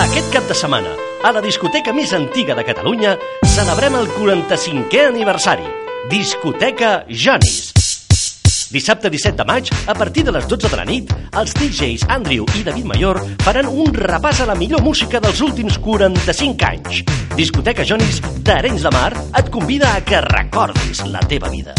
Aquest cap de setmana, a la discoteca més antiga de Catalunya, celebrem el 45è aniversari. Discoteca Janis. Dissabte 17 de maig, a partir de les 12 de la nit, els DJs Andrew i David Mayor faran un repàs a la millor música dels últims 45 anys. Discoteca Jonis d'Arenys de Mar et convida a que recordis la teva vida.